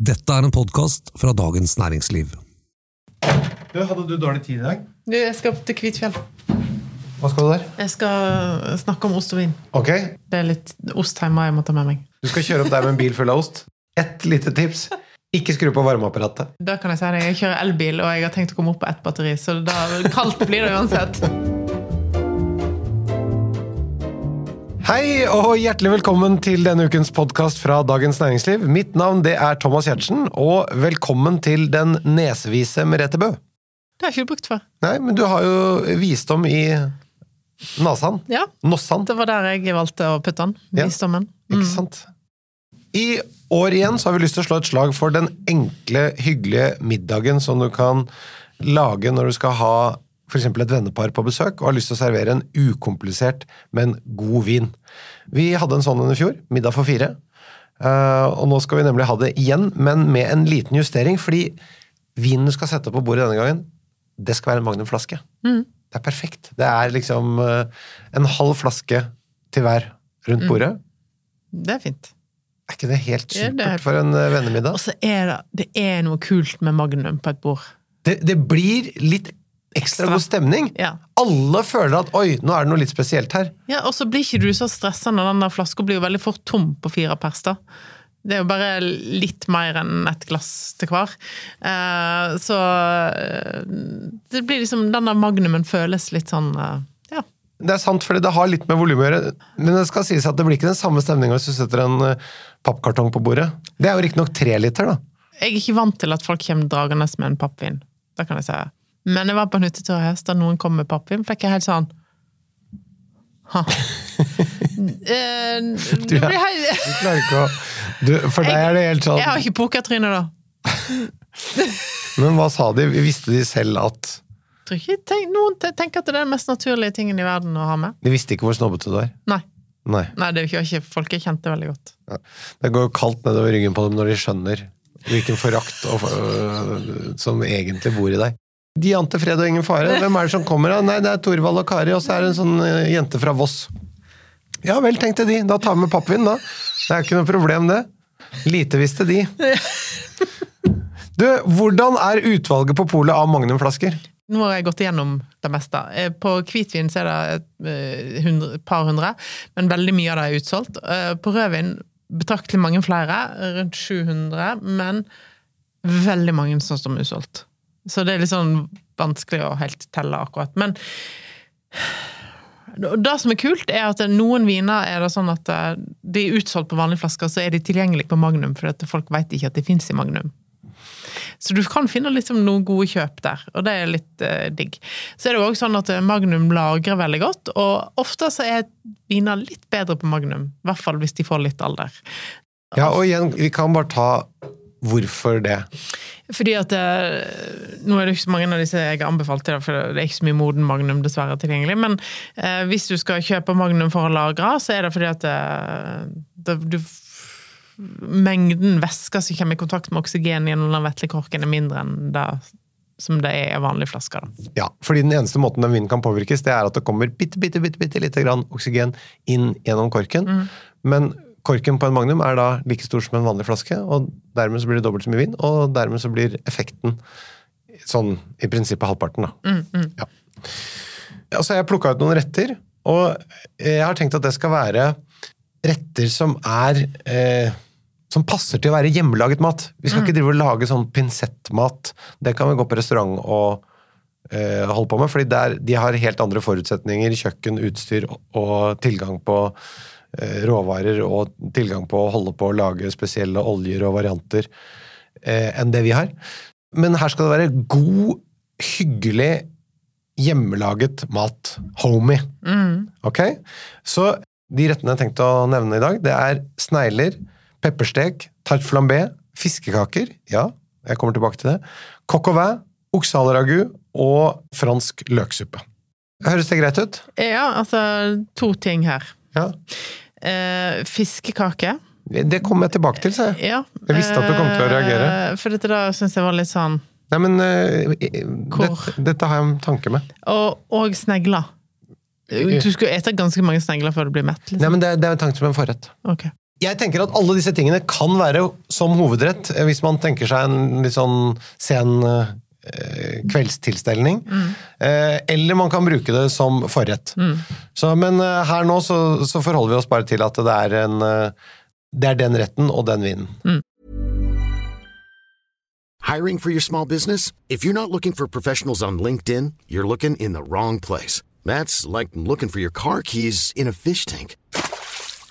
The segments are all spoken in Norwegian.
Dette er en podkast fra Dagens Næringsliv. Du, hadde du dårlig tid i dag? Du, jeg skal til Kvitfjell. Hva skal du der? Jeg skal snakke om ost og vin. Ok, Det er litt ost hjemme jeg må ta med meg. du skal kjøre opp der med en bil full av ost. Ett lite tips. Ikke skru på varmeapparatet. Da kan Jeg si det, jeg kjører elbil, og jeg har tenkt å komme opp på ett batteri, så da kaldt blir det uansett. Hei og hjertelig velkommen til denne ukens podkast fra Dagens Næringsliv. Mitt navn det er Thomas Giertsen, og velkommen til den nesevise Merete Bø. Det har jeg ikke brukt før. Nei, men du har jo visdom i nasan. Ja, Nossan. Det var der jeg valgte å putte den. Ja. Visdommen. Ikke sant? I år igjen så har vi lyst til å slå et slag for den enkle, hyggelige middagen som du kan lage når du skal ha f.eks. et vennepar på besøk og har lyst til å servere en ukomplisert, men god vin. Vi hadde en sånn en i fjor, middag for fire. Eh, og nå skal vi nemlig ha det igjen, men med en liten justering, fordi vinen du skal sette på bordet denne gangen, det skal være en magnumflaske. Det er perfekt. Det er liksom eh, en halv flaske til hver rundt bordet. Det er fint. Er ikke det helt supert er- for en eh, vennemiddag? Og så er det, det er noe kult med Magnum på et bord. Det, det blir litt ekstra god stemning. Ja. Alle føler at 'oi, nå er det noe litt spesielt her'. Ja, Og så blir ikke du så stressa når den der flaska blir jo veldig fort tom på fire pers. da. Det er jo bare litt mer enn ett glass til hver. Eh, så eh, det blir liksom Den der magnumen føles litt sånn eh, Ja. Det er sant, fordi det har litt med volum å gjøre, men det skal sies at det blir ikke den samme stemninga hvis du setter en eh, pappkartong på bordet. Det er jo riktignok tre liter, da. Jeg er ikke vant til at folk kommer dragende med en pappvin. Det kan jeg si. Men jeg var på en hyttetur i høst, da noen kom med pappvin, fikk jeg helt sånn Ha. Eh, Du det er- Du klarer ikke å du, For deg er det helt sånn Jeg har ikke pokertryne, da. Men hva sa de? Visste de selv at Tror ikke, tenk, noen tenker at det er den mest naturlige tingen i verden å ha med. De visste ikke hvor snobbete du er? Nei. Nei. Nei, det er ikke folk jeg kjente veldig godt. Det går jo kaldt nedover ryggen på dem når de skjønner hvilken forakt og, øh, som egentlig bor i deg. De ante fred og ingen fare. Hvem er det som kommer? da? Nei, det er Torvald og Kari, og så er det en sånn øh, jente fra Voss. Ja vel, tenkte de. Da tar vi med pappvin, da. Det er ikke noe problem, det. Lite visste de. Du, hvordan er utvalget på polet av magnumflasker? Nå har jeg gått igjennom det meste. Eh, På hvitvin så er det et eh, par hundre, men veldig mye av det er utsolgt. Eh, På rødvin betraktelig mange flere, rundt 700, men veldig mange som står utsolgt. Så det er litt sånn vanskelig å helt telle akkurat. Men det som er kult, er at noen viner er det sånn at eh, de er utsolgt på vanlige flasker, så er de tilgjengelige på Magnum, for folk vet ikke at de fins i Magnum. Så du kan finne liksom noen gode kjøp der, og det er litt eh, digg. Så er det òg sånn at eh, Magnum lagrer veldig godt, og ofte så er viner litt bedre på Magnum. I hvert fall hvis de får litt alder. Ja, og igjen, vi kan bare ta hvorfor det. Fordi at eh, Nå er det ikke så mange av disse jeg har anbefalt til, for det er ikke så mye moden Magnum dessverre tilgjengelig. Men eh, hvis du skal kjøpe Magnum for å lagre, så er det fordi at eh, det, du, mengden væske som kommer i kontakt med oksygen gjennom den vetle korken, er mindre enn det som det er i vanlige flasker. Da. Ja, fordi den eneste måten den vinen kan påvirkes, det er at det kommer bitte, bitte, bitte, bitte lite grann oksygen inn gjennom korken. Men korken på en magnum er da like stor som en vanlig flaske, og dermed så blir det dobbelt så mye vin, og dermed så blir effekten sånn i prinsippet halvparten, da. Ja. Og så har jeg plukka ut noen retter, og jeg har tenkt at det skal være retter som er eh, som passer til å være hjemmelaget mat. Vi skal ikke drive og lage sånn pinsettmat. Det kan vi gå på restaurant og eh, holde på med, fordi der, de har helt andre forutsetninger, kjøkken, utstyr og, og tilgang på råvarer og tilgang på å holde på å lage spesielle oljer og varianter eh, enn det vi har. Men her skal det være god, hyggelig, hjemmelaget mat. Homey. Ok? Så de rettene jeg har tenkt å nevne i dag, det er snegler, pepperstek, tarte flambé, fiskekaker, ja, jeg kommer tilbake til det, coq au vin, oksehaleragu og fransk løksuppe. Høres det greit ut? Ja, altså to ting her. Ja. Eh, fiskekake. Det kommer jeg tilbake til, sa jeg. Ja. Jeg visste at du kom til å reagere. Eh, For dette da syns jeg var litt sånn Nei, men uh, dette, dette har jeg en tanke med. Og, og snegler. Du skulle ete ganske mange snegler før du blir mett. Nei, Liksom. men det, det er en tanke som en forrett. Okay. Jeg tenker at alle disse tingene kan være som hovedrett, eh, hvis man tenker seg en litt sånn sen eh, kveldstilstelning. Mm. eller man kan bruke det som forrett. Så, men eh, her nå så, så forholder vi oss bare til at det er, en, eh, det er den retten og den vinen. Hiring for your small business? If you're not looking for professionals on LinkedIn, you're looking in the wrong place. That's like looking for your car keys in a fish.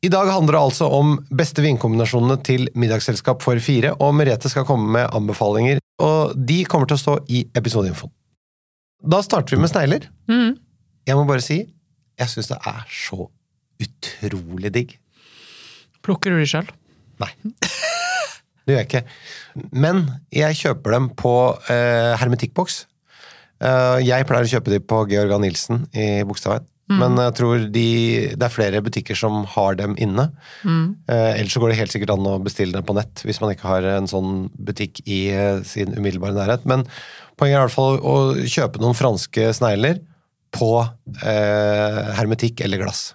I dag handler det altså om beste vinkombinasjonene til middagsselskap for fire, og Merete skal komme med anbefalinger, og de kommer til å stå i episodeinfoen. Da starter vi med snegler. Mm. Jeg må bare si, jeg syns det er så utrolig digg. Plukker du de sjøl? Nei. Det gjør jeg ikke. Men jeg kjøper dem på eh, hermetikkboks. Eh, jeg pleier å kjøpe dem på Georg A. Nilsen i Bogstadveien. Men jeg tror de, det er flere butikker som har dem inne. Eh, ellers så går det helt sikkert an å bestille dem på nett, hvis man ikke har en sånn butikk i eh, sin umiddelbare nærhet. Men poenget er i hvert fall å kjøpe noen franske snegler på eh, hermetikk eller glass.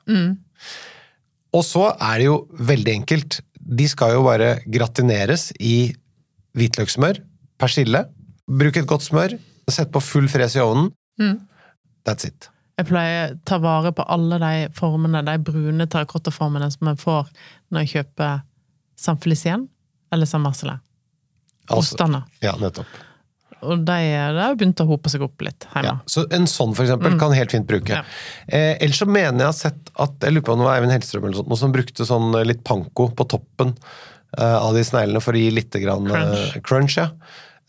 Og så er det jo veldig enkelt. De skal jo bare gratineres i hvitløkssmør, persille. Bruk et godt smør. Sett på full fres i ovnen. That's it. Jeg pleier å ta vare på alle de formene, de brune terrakottaformene som jeg får når jeg kjøper San Felicien eller San Marcelin. Altså- Ja, nettopp. Og de, de har begynt å hope seg opp litt hjemme. Ja, så en sånn for eksempel kan helt fint bruke. Ja. Eh, ellers så mener jeg har sett at jeg lurer på om det var Eivind Hellstrøm eller sånt, som brukte sånn eh, litt panko på toppen eh, av de sneglene for å gi litt grann, eh, Crunch. crunch. ja.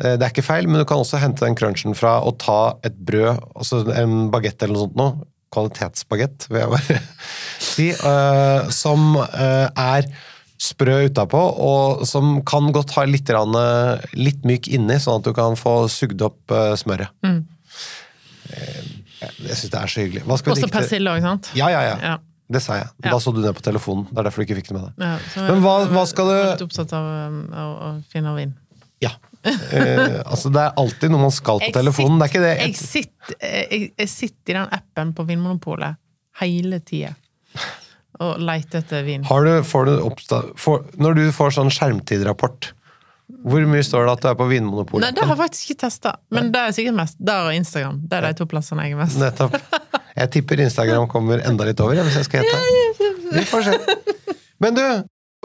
Eh, det er ikke feil, men du kan også hente den crunchen fra å ta et brød, altså en bagett eller noe sånt noe, kvalitetsbagett, vil jeg bare si, uh, som uh, er sprø utapå, og som kan godt ha litt, grann, eh, litt myk inni, sånn at du kan få sugd opp uh, smøret. Mm. Jeg syns det er så hyggelig. Også persille òg, sant? Ja, ja, ja, Ja. Det sa jeg. Ja. Da så du ned på telefonen. Det er derfor du ikke fikk det med deg. Ja, Men hva- hva skal du- litt opptatt av um, å, å finne vin. Ja. Eh, altså, det er alltid noe man skal på telefonen. Det er ikke det. Jeg sitter, jeg, jeg sitter i den appen på Vinmonopolet hele tida og leter etter vin. Har du, får du oppsta- får, når du får sånn skjermtidrapport, hvor mye står det at du er på Vinmonopolet? Nei, det har jeg faktisk ikke testa, men det er sikkert mest der og Instagram. Det er de to plassene jeg er mest. Nettopp. Jeg tipper Instagram kommer enda litt over, hvis jeg skal gjette. Vi får se. Men du,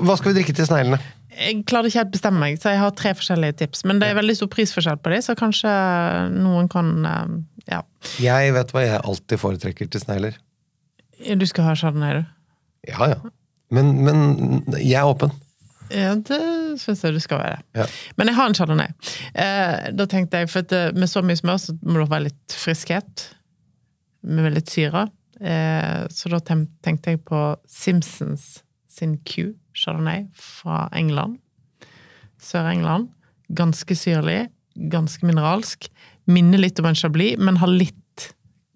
hva skal vi drikke til sneglene? Jeg klarer ikke helt bestemme meg, så jeg har tre forskjellige tips. Men det er veldig stor prisforskjell på dem, så kanskje noen kan eh, Ja. Jeg vet hva jeg alltid foretrekker til snegler. Du skal ha chardonnay, du? Ja, ja. Men, men jeg er åpen. Ja, det syns jeg du skal være. Ja. Men jeg har en chardonnay. Eh, da tenkte jeg, for at eh, med så mye smør så må det være litt friskhet. Med litt syre. Eh, så da tenkte jeg på Simpsons sin Q chardonnay fra England. Sør-England. Ganske syrlig, ganske mineralsk. Minner litt om en chablis, men har litt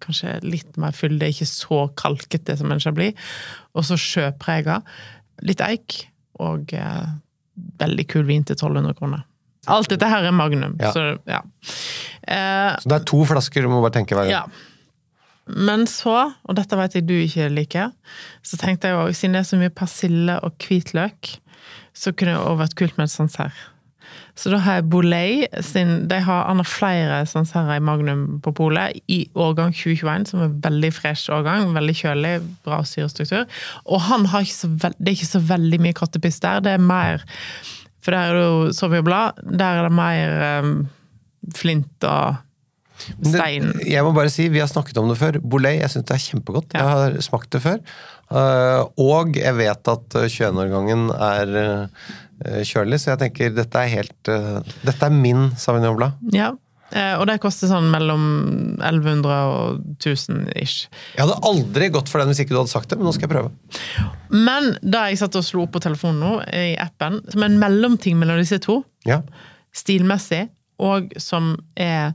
Kanskje litt mer fylde, ikke så kalkete som en chablis. Og så sjøprega. Litt eik, og eh, veldig kul vin til 1200 kroner. Alt dette her er magnum, Ja. så ja. Eh, Så det er to flasker, du må bare tenke hver gang. ja. Men så, og dette vet jeg du ikke liker, så tenkte jeg òg, siden det er så mye persille og hvitløk, så kunne det òg vært kult med et Sancerre. Så da har jeg Bolay sin De har, har flere her i Magnum på polet i årgang 2021, som er veldig fresh årgang. Veldig kjølig, bra syrestruktur. Og han har ikke så veld, det er ikke så veldig mye kattepiss der. Det er mer For der er det jo Sauvignon Der er det mer um, flint og Men det- Jeg må bare si, Vi har snakket om det før. Boulay, jeg syns det er kjempegodt. Ja. Jeg har smakt det før. Eh, og jeg vet at eh, 21-årgangen er eh, kjølig, så jeg tenker dette er helt eh, Dette er min Sauvignon Blad. Ja. Eh, og det koster sånn mellom 1100 og 1000 ish. Jeg hadde aldri gått for den hvis ikke du hadde sagt det, men nå skal jeg prøve. Men da jeg satt og slo opp på telefonen nå, i appen, som er en mellomting mellom disse to, Ja. stilmessig, og som er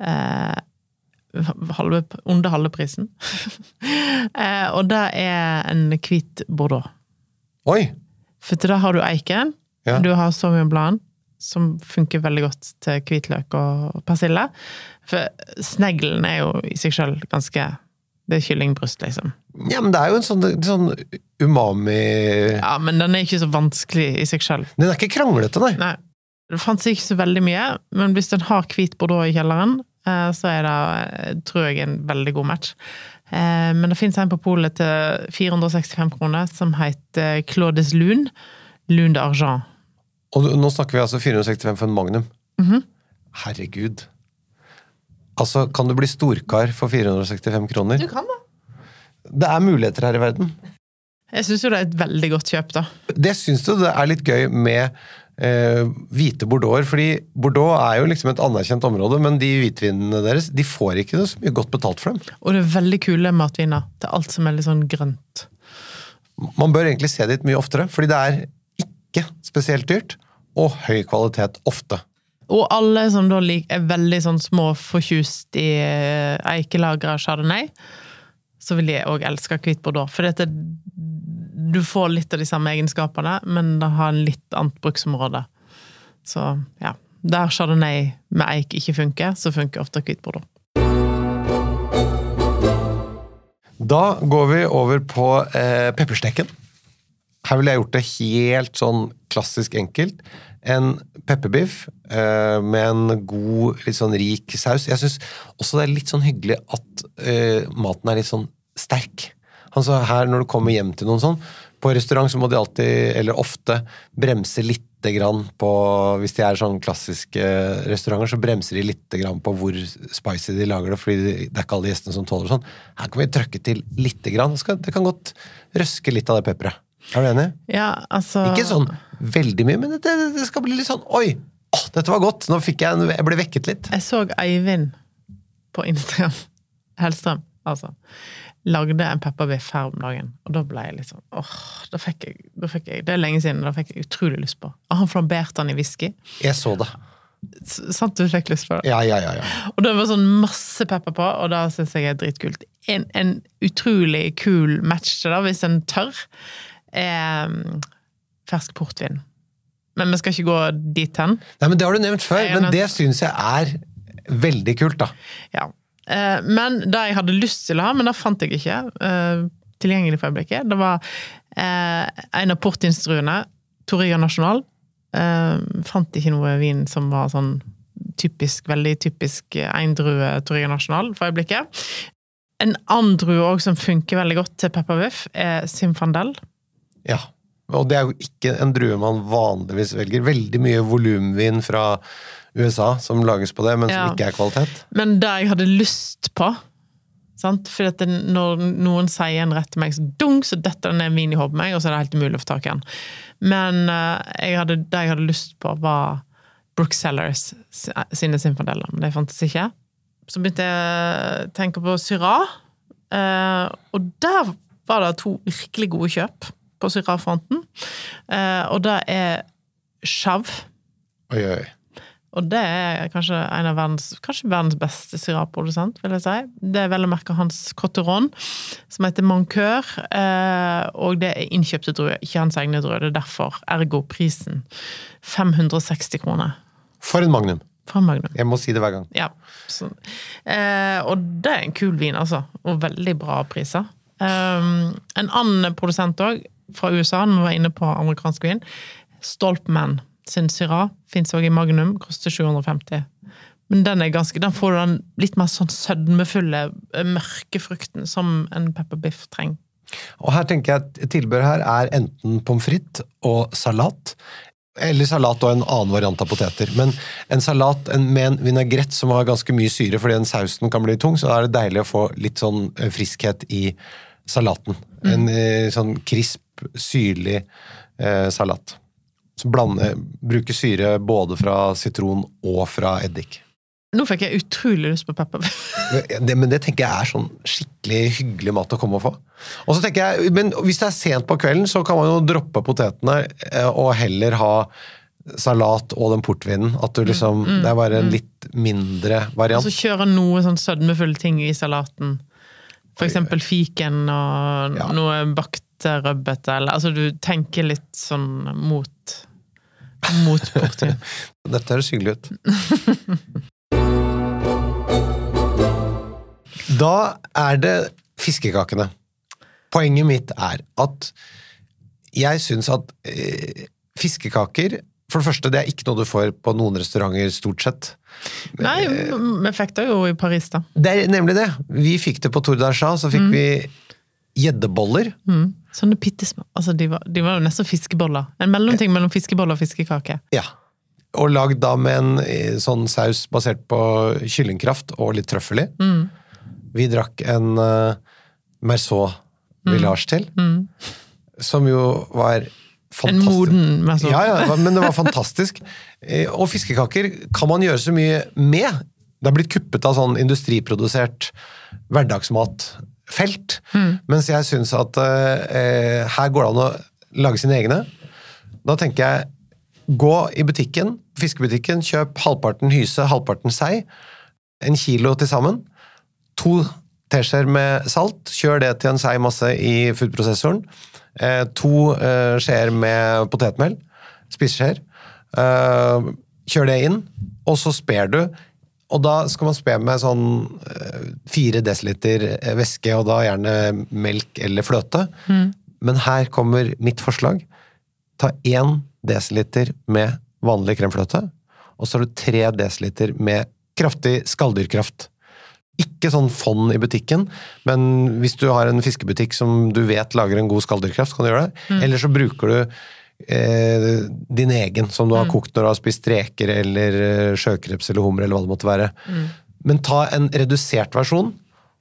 eh, halve, under halve prisen. eh, og det er en hvit bordeaux. Oi! For til da har du eiken, Ja. du har sauvignon som funker veldig godt til hvitløk og persille. For sneglen er jo i seg sjøl ganske Det er kyllingbryst, liksom. Ja, men det er jo en sånn, sånn umami Ja, men den er ikke så vanskelig i seg sjøl. Den er ikke kranglete, nei. Nei. Det fantes ikke så veldig mye, men hvis den har hvit bordeaux i kjelleren, eh, så er det, eh, tror jeg, en veldig god match. Eh, Men det fins en på polet til 465 kroner som heter Claudes Lune. Lune d'argent. Og nå snakker vi altså 465 for en Magnum. Mhm. Herregud. Altså, kan du bli storkar for 465 kroner? Du kan da. Det er muligheter her i verden. Jeg syns jo det er et veldig godt kjøp, da. Det syns du det er litt gøy med eh, hvite bordeauxer, fordi Bordeaux er jo liksom et anerkjent område, men de hvitvinene deres de får ikke så mye godt betalt for dem. Og det er veldig kule matviner til alt som er litt sånn grønt. Man bør egentlig se dit mye oftere, fordi det er ikke spesielt dyrt, og høy kvalitet ofte. Og alle som da lik, er veldig sånn små fortjust i eh, eikelagra chardonnay, så vil de òg elske hvit bordeaux. For dette, du får litt av de samme egenskapene, men det har en litt annet bruksområde. Så ja. Der chardonnay med eik ikke funker, så funker ofte hvit bordeaux. Da går vi over på eh, peppersteken. Her ville jeg gjort det helt sånn klassisk enkelt. En pepperbiff eh, med en god, litt sånn rik saus. Jeg syns også det er litt sånn hyggelig at eh, maten er litt sånn sterk. Altså her Når du kommer hjem til noen sånn, på restaurant så må de alltid, eller ofte, bremse lite grann på Hvis de er sånn klassiske restauranter, så bremser de lite grann på hvor spicy de lager det, fordi det er ikke alle gjestene som tåler sånn. Her kan vi trøkke til lite grann. Det kan godt røske litt av det pepperet. Er du enig? Ja, altså Ikke sånn veldig mye, men det, det skal bli litt sånn Oi! Å, dette var godt! Nå fikk jeg Jeg ble vekket litt. Jeg så Eivind på Instagram, Hellstrøm, altså, lagde en pepperbiff her om dagen, og da ble jeg litt sånn åh, da fikk jeg, da fikk jeg Det er lenge siden, da fikk jeg utrolig lyst på. Og han flamberte den i whisky. Jeg så det. Sant du fikk lyst på det? Ja, ja, ja. ja. Og det var sånn masse pepper på, og da syns jeg er dritkult. En, en utrolig kul match til det, hvis en tør, mm, fersk portvin. Men vi skal ikke gå dit hen. Nei, men Det har du nevnt før, men det syns jeg er veldig kult, da. Ja. Eh, Men det jeg hadde lyst til å ha, men det fant jeg ikke eh, tilgjengelig for øyeblikket, det var eh, en av portinstruene, Torriga National. Eh, Fant ikke noe vin som var sånn typisk, veldig typisk eindrue Torriga National for øyeblikket. En annen drue òg som funker veldig godt til pepperbiff, er Simfandel. Ja. Og det er jo ikke en drue man vanligvis velger. Veldig mye volumvin fra USA som lages på det, men som Ja. ikke er kvalitet. Men det jeg hadde lyst på sant? For at det, når noen sier en rett til meg, så dunk, så detter det ned en vin i hodet meg, og så er det helt umulig å få tak i den. Men eh, jeg hadde, det jeg hadde lyst på, var Brooke Sellers sine Sinfadeller, men det fantes ikke. Så begynte jeg å tenke på Syrah, eh, og der var det to virkelig gode kjøp på Syrah-fronten. Eh, og det er Chav. Oi, oi. Og det er kanskje en av verdens, kanskje verdens beste syraprodusent, vil jeg si. Det er vel å merke hans Cotteron, som heter Mancur, eh, og det er innkjøpte druer, ikke hans egne druer. Det er derfor, ergo prisen, 560 kroner For en magnum. for en Magnum. Jeg må si det hver gang. Ja. Eh, og det er en kul vin, altså. Og veldig bra priser. Um, en annen produsent òg, fra USA, når vi var inne på amerikansk vin, Stolpman sin Syrah, fins òg i Magnum, koster 750. Men den er ganske, den får den litt mer sånn sødmefulle, eh, mørke frukten som en pepperbiff trenger. Og her tenker jeg at tilbehøret her er enten pommes frites og salat. Eller salat og en annen variant av poteter. Men en salat med en vinagrett som har ganske mye syre fordi den sausen kan bli tung, så er det deilig å få litt sånn eh, friskhet i salaten. En eh, sånn krisp, syrlig eh, salat. Så blande, bruke syre både fra sitron og fra eddik. Nå fikk jeg utrolig lyst på pepper. Det, men det tenker jeg er sånn skikkelig hyggelig mat å komme og få. Og så tenker jeg, Men hvis det er sent på kvelden, så kan man jo droppe potetene eh, og heller ha salat og den portvinen. At du liksom Det er bare en litt mindre variant. Og så kjøre noe sånn sødmefulle ting i salaten. For eksempel fiken og Ja. noe bakt rødbete, eller Altså, du tenker litt sånn mot Mot portvin. Dette høres hyggelig ut. Da er det fiskekakene. Poenget mitt er at jeg syns at eh, fiskekaker For det første, det er ikke noe du får på noen restauranter, stort sett. Nei, vi fikk det jo i Paris, da. Det er nemlig det. Vi fikk det på Tour d'Archat, så fikk vi gjeddeboller. Mm. Sånne bitte små altså, de, var, de var jo nesten fiskeboller. En mellomting mellom fiskeboller og fiskekake. Ja. Og lagd da med en eh, sånn saus basert på kyllingkraft og litt trøffel i. Vi drakk en uh, Merceau Village til, som jo var fantastisk. En moden Merceau. Ja, ja, men det var fantastisk. Eh, Og fiskekaker kan man gjøre så mye med. Det har blitt kuppet av sånn industriprodusert hverdagsmatfelt. Mens jeg syns at eh, her går det an å lage sine egne. Da tenker jeg gå i butikken, fiskebutikken, kjøp halvparten hyse, halvparten sei. En kilo til sammen. To teskjeer med salt. Kjør det til en seig masse i foodprosessoren. Eh, to eh, skjeer med potetmel. Spiseskjeer. Eh, kjør det inn, og så sper du. Og da skal man spe med sånn eh, fire desiliter eh, væske, og da gjerne melk eller fløte. Men her kommer mitt forslag. Ta én desiliter med vanlig kremfløte, og så har du tre desiliter med kraftig skalldyrkraft. Ikke sånn fond i butikken, men hvis du har en fiskebutikk som du vet lager en god skalldyrkraft, kan du gjøre det. Eller så bruker du eh, din egen, som du har kokt når du har spist reker eller eh, sjøkreps eller hummer eller hva det måtte være. Men ta en redusert versjon,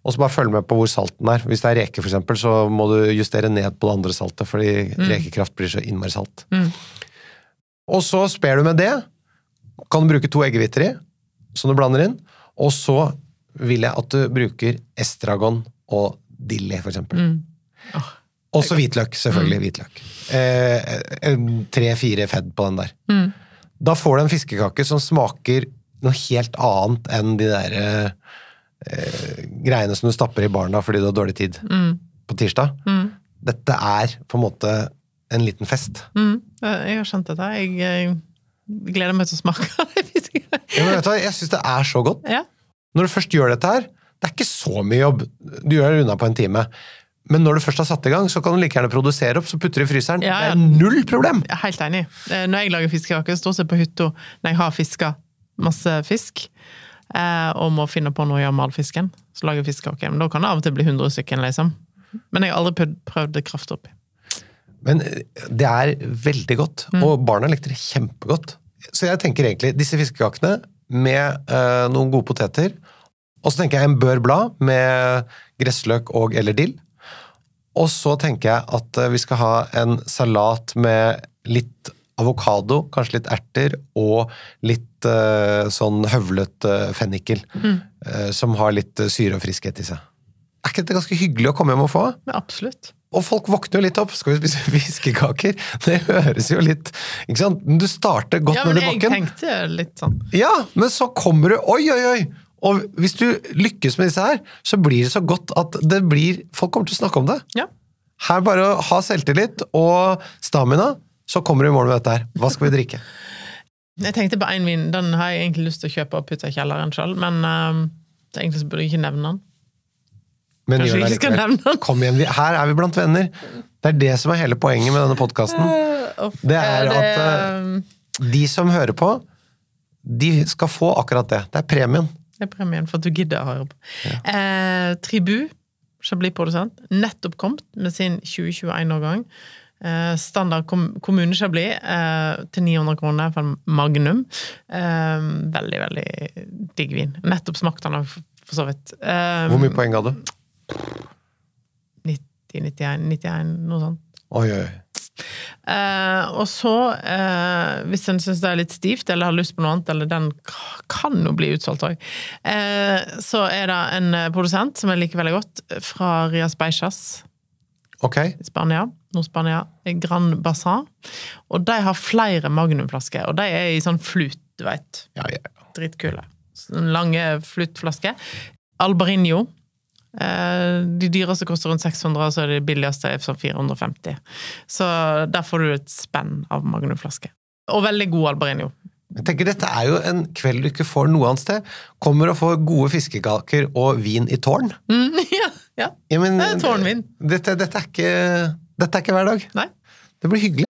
og så bare følg med på hvor salten er. Hvis det er reker, for eksempel, så må du justere ned på det andre saltet, fordi rekekraft blir så innmari salt. Og så sper du med det. Kan du bruke to eggehviter i, som du blander inn. Og så vil jeg at du bruker estragon og dilli, for eksempel. Også hvitløk, selvfølgelig. hvitløk. Eh, Tre-fire fedd på den der. Da får du en fiskekake som smaker noe helt annet enn de der eh, greiene som du stapper i barna fordi du har dårlig tid på tirsdag. Dette er på en måte en liten fest. Mm. Jeg har skjønt dette. Jeg, jeg gleder meg til å smake av Ja, du hva, jeg syns det er så godt. Ja. Når du først gjør dette her, det er ikke så mye jobb. Du gjør det unna på en time. Men når du først har satt i gang, så kan du like gjerne produsere opp, så putter du i fryseren. Ja, ja. Det er null problem! Jeg er helt enig. Eh, Når jeg lager fiskekaker, står jeg på hytta når jeg har fiska masse fisk, eh, og må finne på noe å gjøre med all fisken, så lager jeg fiskekaker. Men da kan det av og til bli 100 stykker, liksom. Men jeg har aldri prøvd, det kraft oppi. Men eh, det er veldig godt, og barna likte det kjempegodt. Så jeg tenker egentlig disse fiskekakene med øh, noen gode poteter, og så tenker jeg en bør blad med gressløk og eller dill. Og så tenker jeg at eh, vi skal ha en salat med litt avokado, kanskje litt erter, og litt uh, sånn høvlet eh, fennikel. Uh, som har litt syre og friskhet i seg. Er ikke dette ganske hyggelig å komme hjem og få? Ja, absolutt. Og folk våkner jo litt opp. Skal vi spise fiskekaker? Det høres jo litt Ikke sant? Men Du starter godt Ja, men ned i jeg bakken. tenkte litt sånn. Ja, men så kommer du Oi, oi, oi! Og hvis du lykkes med disse her, så blir det så godt at det blir Folk kommer til å snakke om det. Ja. Her bare å ha selvtillit og stamina, så kommer du i mål med dette her. Hva skal vi drikke? Jeg tenkte på én vin. Den har jeg egentlig lyst til å kjøpe og putte i kjelleren sjøl, men eh, egentlig burde jeg ikke nevne den. Men Kanskje gjør det ikke nevne den? Kom igjen, vi- her er vi blant venner. Det er det som er hele poenget med denne podkasten. Det er at uh, de som hører på, de skal få akkurat det. Det er premien. Det er premien for at du gidder å høre på. Eh, Tribu, Chablis-produsent, nettopp kommet med sin 2021-årgang. Eh, standard kom kommune-Chablis eh, til 900 kroner for en Magnum. Eh, veldig, veldig digg vin. Nettopp smakt den for så vidt. Eh, Hvor mye poeng du? 90, 91, 91, noe sånt. Oi, oi, Eh, og så, eh, hvis en syns det er litt stivt, eller har lyst på noe annet, eller den kan jo bli utsolgt òg, eh, så er det en produsent som jeg liker veldig godt, fra Rias Beijas okay. i Spania. Nord-Spania. Grand Bassin. Og de har flere magnumflasker, og de er i sånn flut, du veit. Ja, ja. Dritkule. Sånne lange flutflasker. Albarinho. Eh, de dyreste koster rundt 600, og så er de billigste er sånn 450. Så der får du et spenn av magnumflaske. Og veldig god Albarinho. Jeg tenker Dette er jo en kveld du ikke får noe annet sted. Kommer og får gode fiskekaker og vin i tårn. Mm, ja, ja. Ja, men, Det er tårnvin. Dette, dette, er ikke, dette er ikke hver dag. Nei. Det blir hyggelig.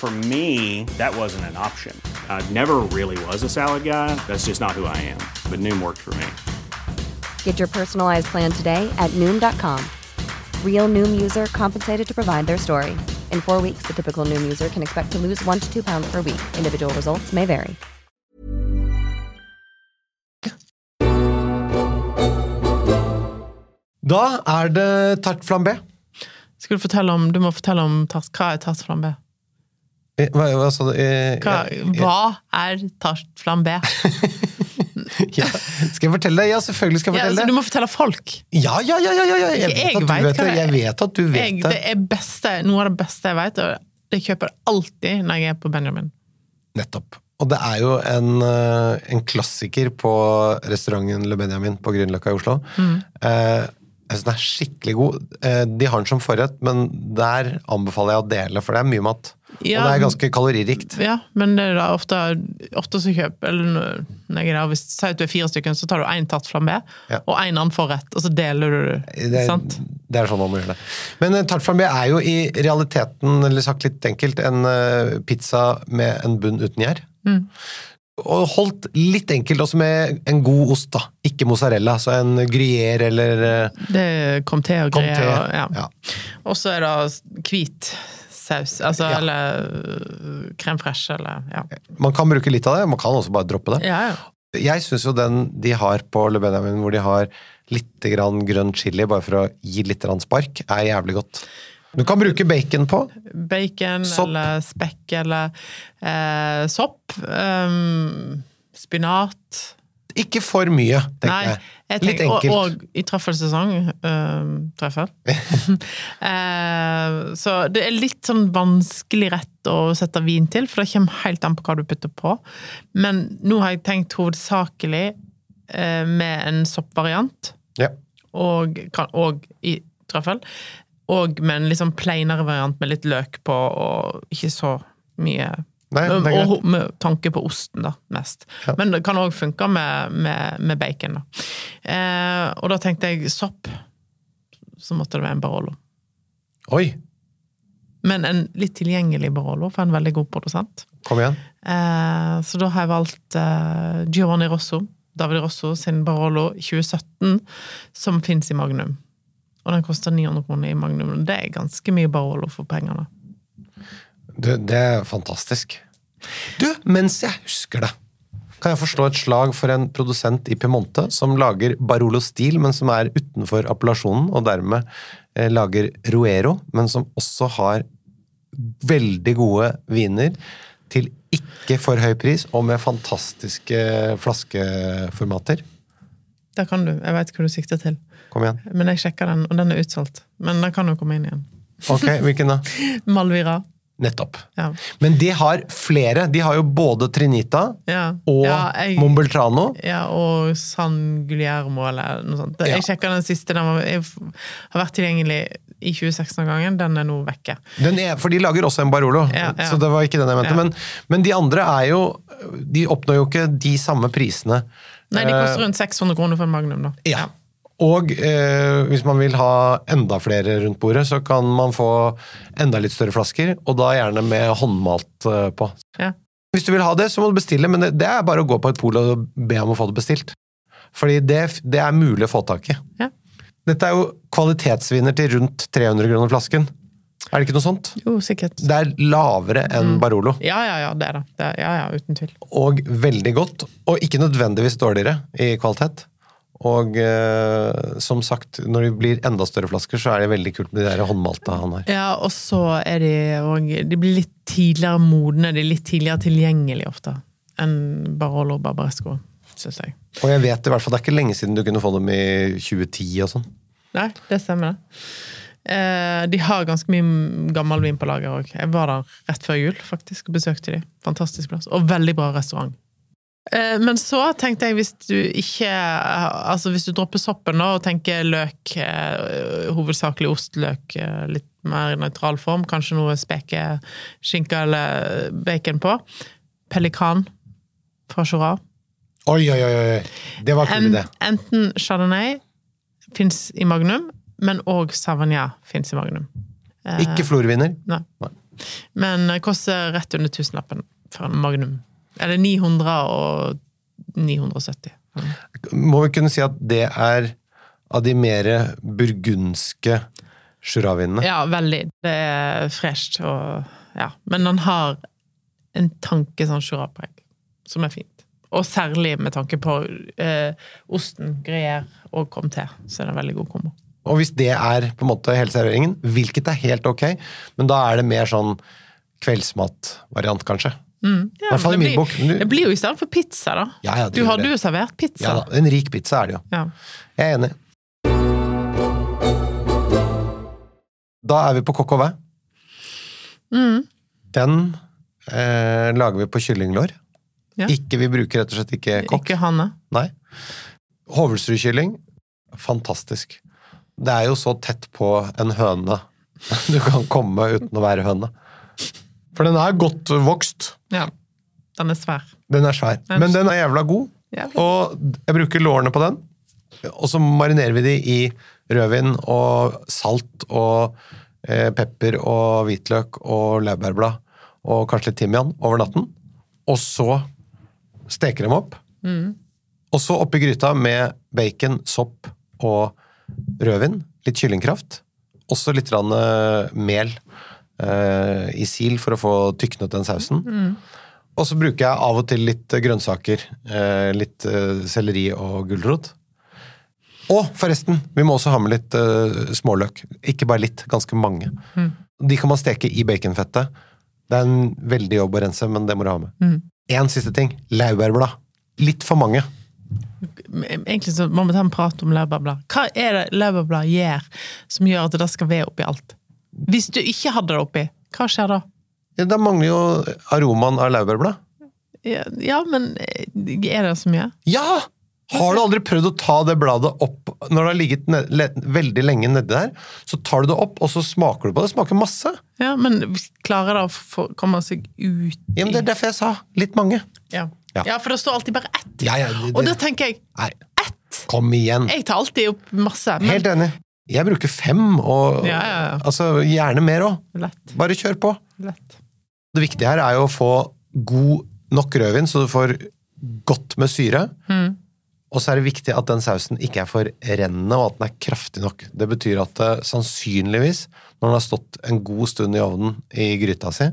For me, that wasn't an option. I never really was a salad guy. That's just not who I am. But Noom worked for me. Get your personalized plan today at Noom.com. Real Noom user compensated to provide their story. In four weeks, the typical Noom user can expect to lose one to two pounds per week. Individual results may vary. Da er det tart flambé. Skal du fortelle om, du må fortelle om tart, hva er tart flambé. Eh, Hva, hva sa du? Eh, Hva, hva er tart flambé? ja. Skal jeg fortelle det? Ja, selvfølgelig skal jeg Ja, fortelle altså, du må fortelle folk. Ja, ja, ja! ja, ja, ja. Jeg, Jeg vet du vet det. det. Jeg vet at du vet Jeg, det. det er beste, noe av det beste jeg vet, og det kjøper jeg alltid når jeg er på Benjamin. Nettopp. Og det er jo en, eh, en klassiker på restauranten Le Benjamin på Grünerløkka i Oslo. Mm. Eh, jeg synes den er skikkelig god. Eh, de har den som forrett, men der anbefaler jeg å dele, for det er mye mat. Ja, og det er ganske kaloririkt. Ja, men det er da ofte, ofte så kjøp Eller når jeg er der, hvis Si at du er fire stykker, så tar du én tart flambé Ja. og én annen forrett, og så deler du det. Sant? det er sånn man må gjøre det. Men en tart flambé er jo i realiteten, eller sagt litt enkelt, en eh, pizza med en bunn uten gjær. Mm. Og holdt litt enkelt også med en god ost, da. Ikke mozzarella, så en gruyère eller eh, Det kom til og Comté, greier. Ja. ja. Og så er det hvit saus, altså, Ja. eller øh, crème fraîche, eller ja. Man kan bruke litt av det, man kan også bare droppe det. ja, ja. Jeg syns jo den de har på Le Benjamin, hvor de har litt grønn chili bare for å gi litt spark, er jævlig godt. Du kan bruke bacon på. Bacon Sopp. eller spekk eller eh, sopp. Um, spinat. Ikke for mye, tenker Nei, jeg. Litt tenker, enkelt. og, og i trøffelsesong øh, treffer. Eh, så det er litt sånn vanskelig rett å sette vin til, for det kommer helt an på hva du putter på. Men nå har jeg tenkt hovedsakelig eh, med en soppvariant, Ja. og, kan- og i trøffel. Og med en litt sånn plainere variant med litt løk på, og ikke så mye Nei, og med tanke på osten, da, mest. Ja. Men det kan òg funke med, med, med bacon, da. Eh, og da tenkte jeg sopp. Så måtte det være en Barolo. Oi, Men en litt tilgjengelig Barolo, for en veldig god produsent. kom igjen. Eh, så da har jeg valgt eh, Giovanni Rosso, David Rosso sin Barolo 2017, som fins i Magnum. Og den koster 900 kroner i Magnum. Det er ganske mye Barolo for pengene. Du, det er fantastisk. Du, mens jeg husker det, kan jeg forstå et slag for en produsent i Piemonte som lager Barolo Stil, men som er utenfor appellasjonen, og dermed eh, lager Ruero, men som også har veldig gode viner til ikke for høy pris, og med fantastiske flaskeformater. Der kan du. Jeg veit hva du sikter til. Kom igjen. Men jeg sjekka den, og den er utsolgt. Men den kan jo komme inn igjen. Ok, hvilken da? Malvira. Nettopp. Ja. Men de har flere. De har jo både Trinita Ja. og Ja, jeg- Mombeltrano. Ja, og San Guillermo eller noe sånt. Jeg sjekka den siste, den var, har vært tilgjengelig i 2016-gangen. Den er nå vekke. Den er, for de lager også en Barolo, så det var ikke den jeg mente. Men, men de andre er jo De oppnår jo ikke de samme prisene. Nei, de Eh, koster rundt 600 kroner for en Magnum, da. Ja. Og eh, hvis man vil ha enda flere rundt bordet, så kan man få enda litt større flasker, og da gjerne med håndmalt eh, på. Ja. Hvis du vil ha det, så må du bestille, men det, det er bare å gå på et pol og be om å få det bestilt. Fordi det, det er mulig å få tak i. Ja. Dette er jo kvalitetsvinner til rundt 300 kroner flasken. Er det ikke noe sånt? Jo, sikkert. Det er lavere enn Barolo, Ja, ja, ja, det er det. det er, ja, ja, uten tvil. og veldig godt. Og ikke nødvendigvis dårligere i kvalitet. Og eh, som sagt, når de blir enda større flasker, så er det veldig kult med de der håndmalte han har. Ja, og så er de òg De blir litt tidligere modne, de er litt tidligere tilgjengelige ofte enn Barolo og Barbaresco, syns jeg. Og jeg vet i hvert fall, det er ikke lenge siden du kunne få dem i 2010 og sånn. Nei, det stemmer, det. Eh, de har ganske mye gammel vin på lager òg. Jeg var der rett før jul, faktisk, og besøkte de. Fantastisk plass. Og veldig bra restaurant. Eh, men så tenkte jeg, hvis du ikke Altså hvis du dropper soppen nå og tenker løk, eh, hovedsakelig ostløk, eh, litt mer nøytral form, kanskje noe speke, skinke eller bacon på. Pelikan fra Jura. Oi, oi, oi! Det var kul idé. enten Chardonnay fins i Magnum, men òg Savagnin fins i Magnum. Ikke florviner. Nei. Men koster rett under tusenlappen for en Magnum. Eller 900 og 970. Må vi kunne si at det er av de mer burgundske Jura-vinene? Ja, veldig. Det er fresht og Ja. Men han har en tanke sånn Jura-preg, som er fint. Og særlig med tanke på eh, osten, gruyère og comté, så er det en veldig god kombo. Og hvis det er på en måte hele serveringen, hvilket er helt ok, men da er det mer sånn kveldsmatvariant, kanskje. Mm. Ja, I hvert fall i det min blir- bok. Du- Det blir jo istedenfor pizza, da. Ja, ja, du har det. jo servert pizza. Ja da, en rik pizza er det jo. Ja. Jeg er enig. Da er vi på kokk og vei. Mm. Den eh, lager vi på kyllinglår. Ja. Ikke, vi bruker rett og slett ikke kokk. Ikke Hanne. Nei. Hovelsrudkylling, fantastisk. Det er jo så tett på en høne du kan komme uten å være høne. For den er godt vokst. Ja. Den er svær. Den er svær. Den er Men den er jævla god. Jævla. Og jeg bruker lårene på den. Og så marinerer vi de i rødvin og salt og eh, pepper og hvitløk og laurbærblad og kanskje litt timian over natten. Og så steker dem opp. Og så oppi gryta med bacon, sopp og rødvin. Litt kyllingkraft. Også litt eh, mel eh, i sil for å få tyknet den sausen. Og så bruker jeg av og til litt grønnsaker. Eh, litt eh, selleri og gulrot. Og forresten, vi må også ha med litt eh, småløk. Ikke bare litt, ganske mange. De kan man steke i baconfettet. Det er en veldig jobb å rense, men det må du ha med. Én siste ting. Laurbærblad. Litt for mange. Egentlig så må vi ta en prat om laurbærblad. Hva er det laurbærblad gjør som gjør at det skal være oppi alt? Hvis du ikke hadde det oppi, hva skjer da? Ja, da mangler jo aromaen av laurbærblad. Ja, ja, men eh, er det så mye? Ja! Har du aldri prøvd å ta det bladet opp når det har ligget ned, le, veldig lenge nedi der? Så tar du det opp, og så smaker du på det. Det smaker masse. Ja, men klarer det å få, komme seg ut Ja, men Det er derfor jeg sa litt mange. ja. Ja. ja, for det står alltid bare ett. Ja, ja, det- Og da tenker jeg Nei, ett! kom igjen. Jeg tar alltid opp masse. Men Helt enig. Jeg bruker fem, og Ja, ja, ja. Altså, gjerne mer òg. Bare kjør på. lett. Det viktige her er jo å få god nok rødvin, så du får godt med syre. Mm. Og så er det viktig at den sausen ikke er for rennende, og at den er kraftig nok. Det betyr at eh, sannsynligvis, når den har stått en god stund i ovnen i gryta si,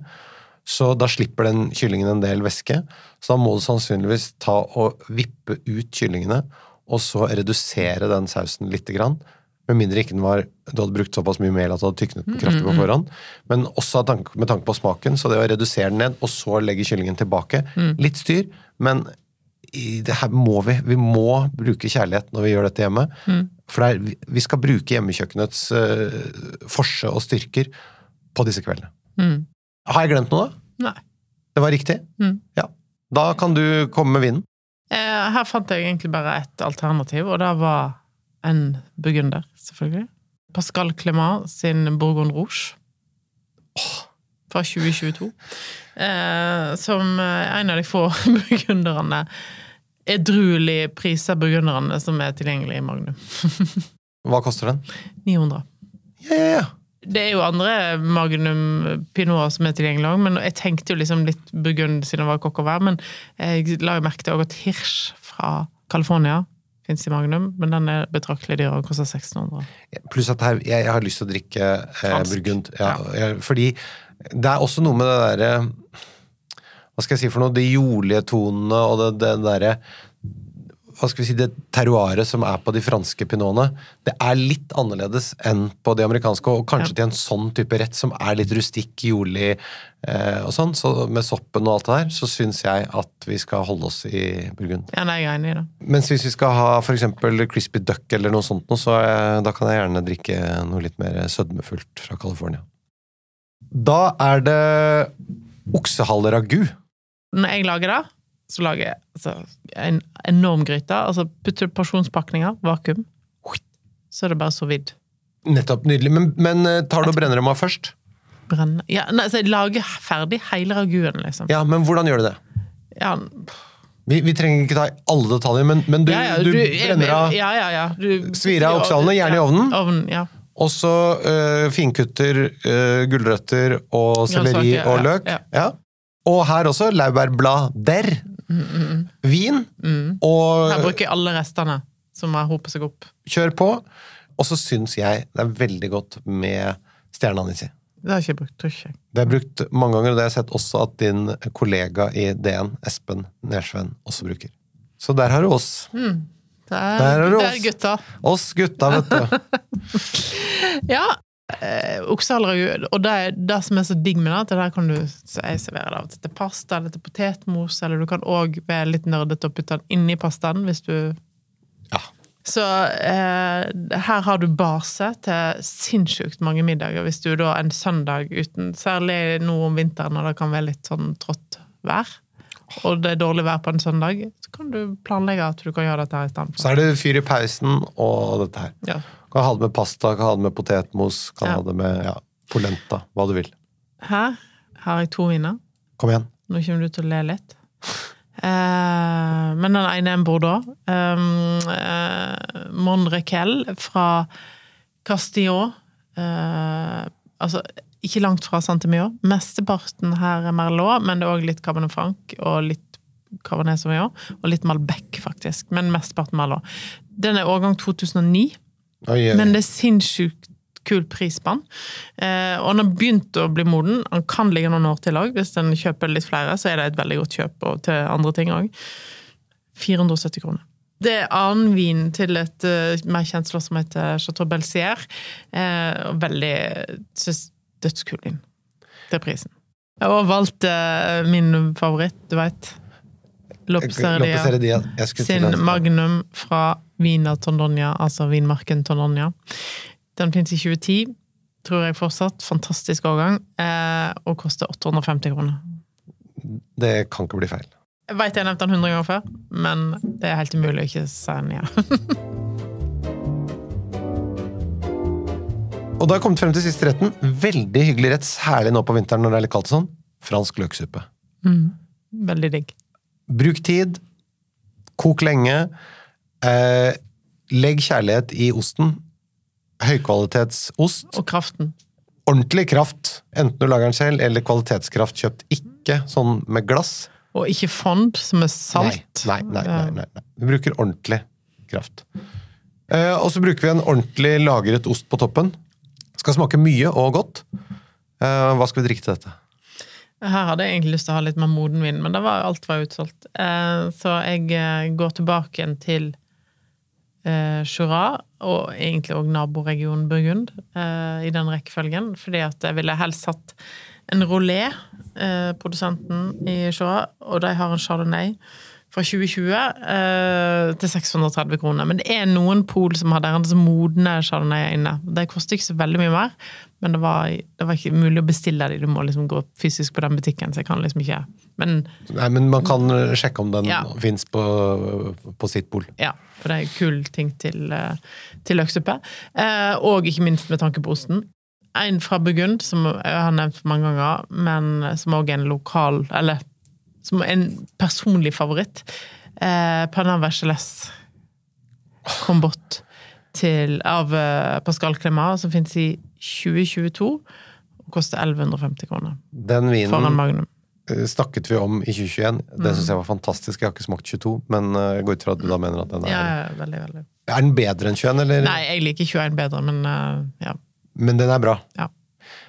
så da slipper den kyllingen en del væske. Så da må du sannsynligvis ta og vippe ut kyllingene, og så redusere den sausen lite grann. Med mindre ikke den var, du hadde brukt såpass mye mel at du hadde tyknet den kraftig på forhånd. Men også med tanke på smaken, så det å redusere den ned, og så legge kyllingen tilbake. Litt styr, men i det her må vi. Vi må bruke kjærlighet når vi gjør dette hjemme. For det er, vi skal bruke hjemmekjøkkenets uh, forse og styrker på disse kveldene. Har jeg glemt noe? da? Nei. Det var riktig? Mm. Ja. Da kan du komme med vinden. Eh, her fant jeg egentlig bare ett alternativ, og det var en burgunder, selvfølgelig. Pascal Clément sin Bourgogne Rouge. Fra 2022. Eh, som eh, en av de få burgunderne Edruelig priser burgunderne som er tilgjengelig i Magnum. Hva koster den? 900. Ja, ja, ja. Det er jo andre Magnum Pinot som er tilgjengelig òg, men jeg tenkte jo liksom litt Burgund siden det var kokk og vær. Men jeg la jo merke til òg at Hirsch fra California fins i Magnum, men den er betraktelig dyrere og koster 1600. Pluss at her, jeg, jeg har lyst til å drikke eh, burgund. Ja, ja. fordi det er også noe med det derre Hva skal jeg si for noe? De jordlige tonene og det, det derre hva skal vi si, det terroiret som er på de franske pinotene, det er litt annerledes enn på de amerikanske, og kanskje til en sånn type rett som er litt rustikk, jordlig eh, og sånn, så med soppen og alt det der, så syns jeg at vi skal holde oss i Burgund. Ja, nei, jeg er enig i det. Mens hvis vi skal ha eksempel crispy duck eller noe sånt, så eh, da kan jeg gjerne drikke noe litt mer sødmefullt fra California. Da er det oksehaleragu. Når jeg lager det, så lager jeg altså, en enorm gryte. Altså putter porsjonspakninger, vakuum. Så er det bare så vidt. Nettopp, nydelig. Men, men eh, tar du og brenner dem av først? Brenner. ja, nei, så Jeg lager ferdig hele raguen, liksom. Ja, men hvordan gjør du det? Ja, Vi, vi trenger ikke ta alle detaljer, men, men du, ja, ja, du du, brenner av Ja, ja, ja. Du, Svir av oksehalene, gjerne i ovnen. ovnen ja. Og så øh, finkutter øh, gulrøtter og selleri og løk. ja. Og her også laurbærblader. Vin. Her Og bruker jeg alle restene som har hopet seg opp. kjør på. Og så syns jeg det er veldig godt med stjerneanissi. i. Det har jeg ikke brukt, tror ikke. Det har jeg brukt mange ganger, og det har jeg sett også at din kollega i DN, Espen Nersven, også bruker. Så der har du oss. Mm. Der, Der er det det oss. Der gutta. Oss gutta, vet du. Ja. Eh, oksehaler Og det, er det som er så digg med det, at der kan du jeg servere det av til til pasta eller til potetmos, eller du kan òg være litt nerdete og putte den inni pastaen hvis du Ja. Så eh, her har du base til sinnssykt mange middager, hvis du da en søndag uten Særlig nå om vinteren når det kan være litt sånn trått vær, og det er dårlig vær på en søndag, så kan du planlegge at du kan gjøre dette her i stedet. Så er det fyr i pausen og dette her. Ja. Kan ha det med pasta, kan ha det med potetmos, kan Ja. ha det med ja, polenta, hva du vil. Her har jeg to viner. Kom igjen. Nå kommer du til å le litt. Eh, men den ene er en Bordeaux. Um, eh, Mon Requel fra Castillon. Eh, altså, ikke langt fra Saint-Emilion. Mesteparten her er Merlot, men det er òg litt Cabernet Franc og litt Cabernet Sauvignon. Og litt Malbec, faktisk. Men mesteparten Merlot. Den er årgang 2009. Oi, oi. Men det er sinnssykt kul pris på den. Eh, og den har begynt å bli moden. Den kan ligge noen år til òg. Hvis en kjøper litt flere, så er det et veldig godt kjøp og til andre ting òg. 470 kroner. Det er annen vin til et uh, mer kjent slott som heter Chateau Belsier. Eh, og veldig synes, dødskul vin til prisen. Jeg har valgt uh, min favoritt, du veit. Lopseria sin Magnum fra Vina Tondonia, altså vinmarken Tondonia. Den fins i 2010, tror jeg fortsatt. Fantastisk årgang. Eh, og koster 850 kroner. Det kan ikke bli feil. Jeg veit jeg har nevnt den 100 ganger før, men det er helt umulig å ikke si den igjen. Og da jeg kommet frem til siste retten. Veldig hyggelig rett, særlig nå på vinteren når det er litt kaldt sånn. Fransk løksuppe. Veldig digg. Bruk tid. Kok lenge. Eh, legg kjærlighet i osten. Høykvalitetsost. Og kraften. Ordentlig kraft, enten du lager den selv eller kvalitetskraft kjøpt. Ikke sånn med glass. Og ikke fond, som er salt. Nei, nei, nei. nei, nei. Vi bruker ordentlig kraft. Eh, og så bruker vi en ordentlig lagret ost på toppen. Skal smake mye og godt. Eh, hva skal vi drikke til dette? Her hadde jeg egentlig lyst til å ha litt mer moden vin, men det var, alt var utsolgt. Eh, så jeg eh, går tilbake til eh, Jura, og egentlig òg naboregionen Burgund, eh, i den rekkefølgen. Fordi at jeg ville helst hatt en Rolé, eh, produsenten i Jura, og de har en Chardonnay fra 2020 eh, til 630 kroner. Men det er noen pol som har deres modne chardonnay inne. De koster ikke så veldig mye mer, men det var, det var ikke mulig å bestille de. Du må liksom gå fysisk på den butikken, så jeg kan liksom ikke Men Nei, men man kan sjekke om den Ja. fins på, på sitt pol. ja, for det er en kul ting til, eh, til løksuppe. Eh, og ikke minst med tanke på osten. En fra Burgund, som jeg har nevnt mange ganger, men som òg er en lokal Eller som er en personlig favoritt. Eh, Panam Vergeles Combot til, av eh, Pascal Clément, som finnes i 2022. Og koster 1150 kroner. Den vinen Magnum. eh, snakket vi om i 2021. Den syns jeg var fantastisk. Jeg har ikke smakt 22, men eh, jeg går ut fra at du da mener at den er Ja, veldig, veldig. Er den bedre enn 21, eller? Nei, jeg liker 21 bedre, men eh, ja. Men den er bra. Ja.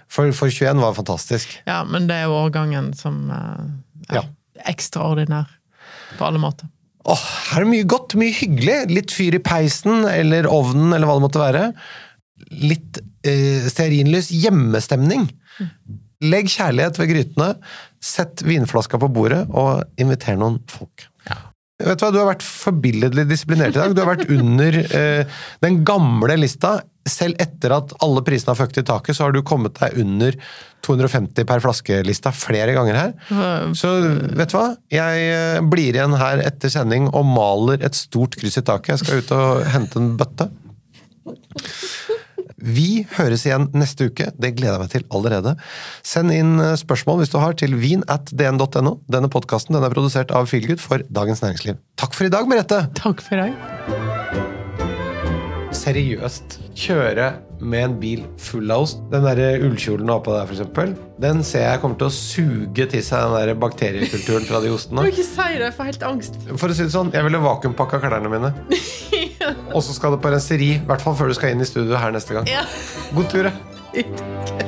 For, for 21 var fantastisk. Ja, men det er jo årgangen som er Ja. ekstraordinær på alle måter. Åh, her er det mye godt, mye hyggelig. Litt fyr i peisen eller ovnen eller hva det måtte være. Litt eh, stearinlys hjemmestemning. Legg kjærlighet ved grytene, sett vinflaska på bordet og inviter noen folk. Vet Du hva, du har vært forbilledlig disiplinert i dag. Du har vært under eh, den gamle lista. Selv etter at alle prisene har føkt i taket, så har du kommet deg under 250 per flaske-lista flere ganger her. Så vet du hva? Jeg eh, blir igjen her etter sending og maler et stort kryss i taket. Jeg skal ut og hente en bøtte. Vi høres igjen neste uke. Det gleder jeg meg til allerede. Send inn eh, spørsmål hvis du har til vin at dn.no. Denne podkasten er produsert av Feelgood for Dagens Næringsliv. Takk for i dag, Merete! Takk for i dag. Seriøst kjøre med en bil full av ost. Den der ullkjolen du har på deg, for eksempel, den ser jeg kommer til å suge til seg den der bakteriekulturen fra de Du ostene. må ikke si det, jeg får helt angst. For å si det sånn, jeg ville vakuumpakka klærne mine. Og så skal det på renseri, i hvert fall før du skal inn i studio her neste gang. Ja. God tur, ja.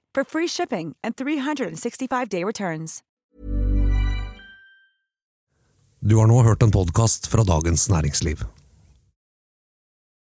for free shipping and 365-day returns. Du har nå hørt en podkast fra Dagens Næringsliv.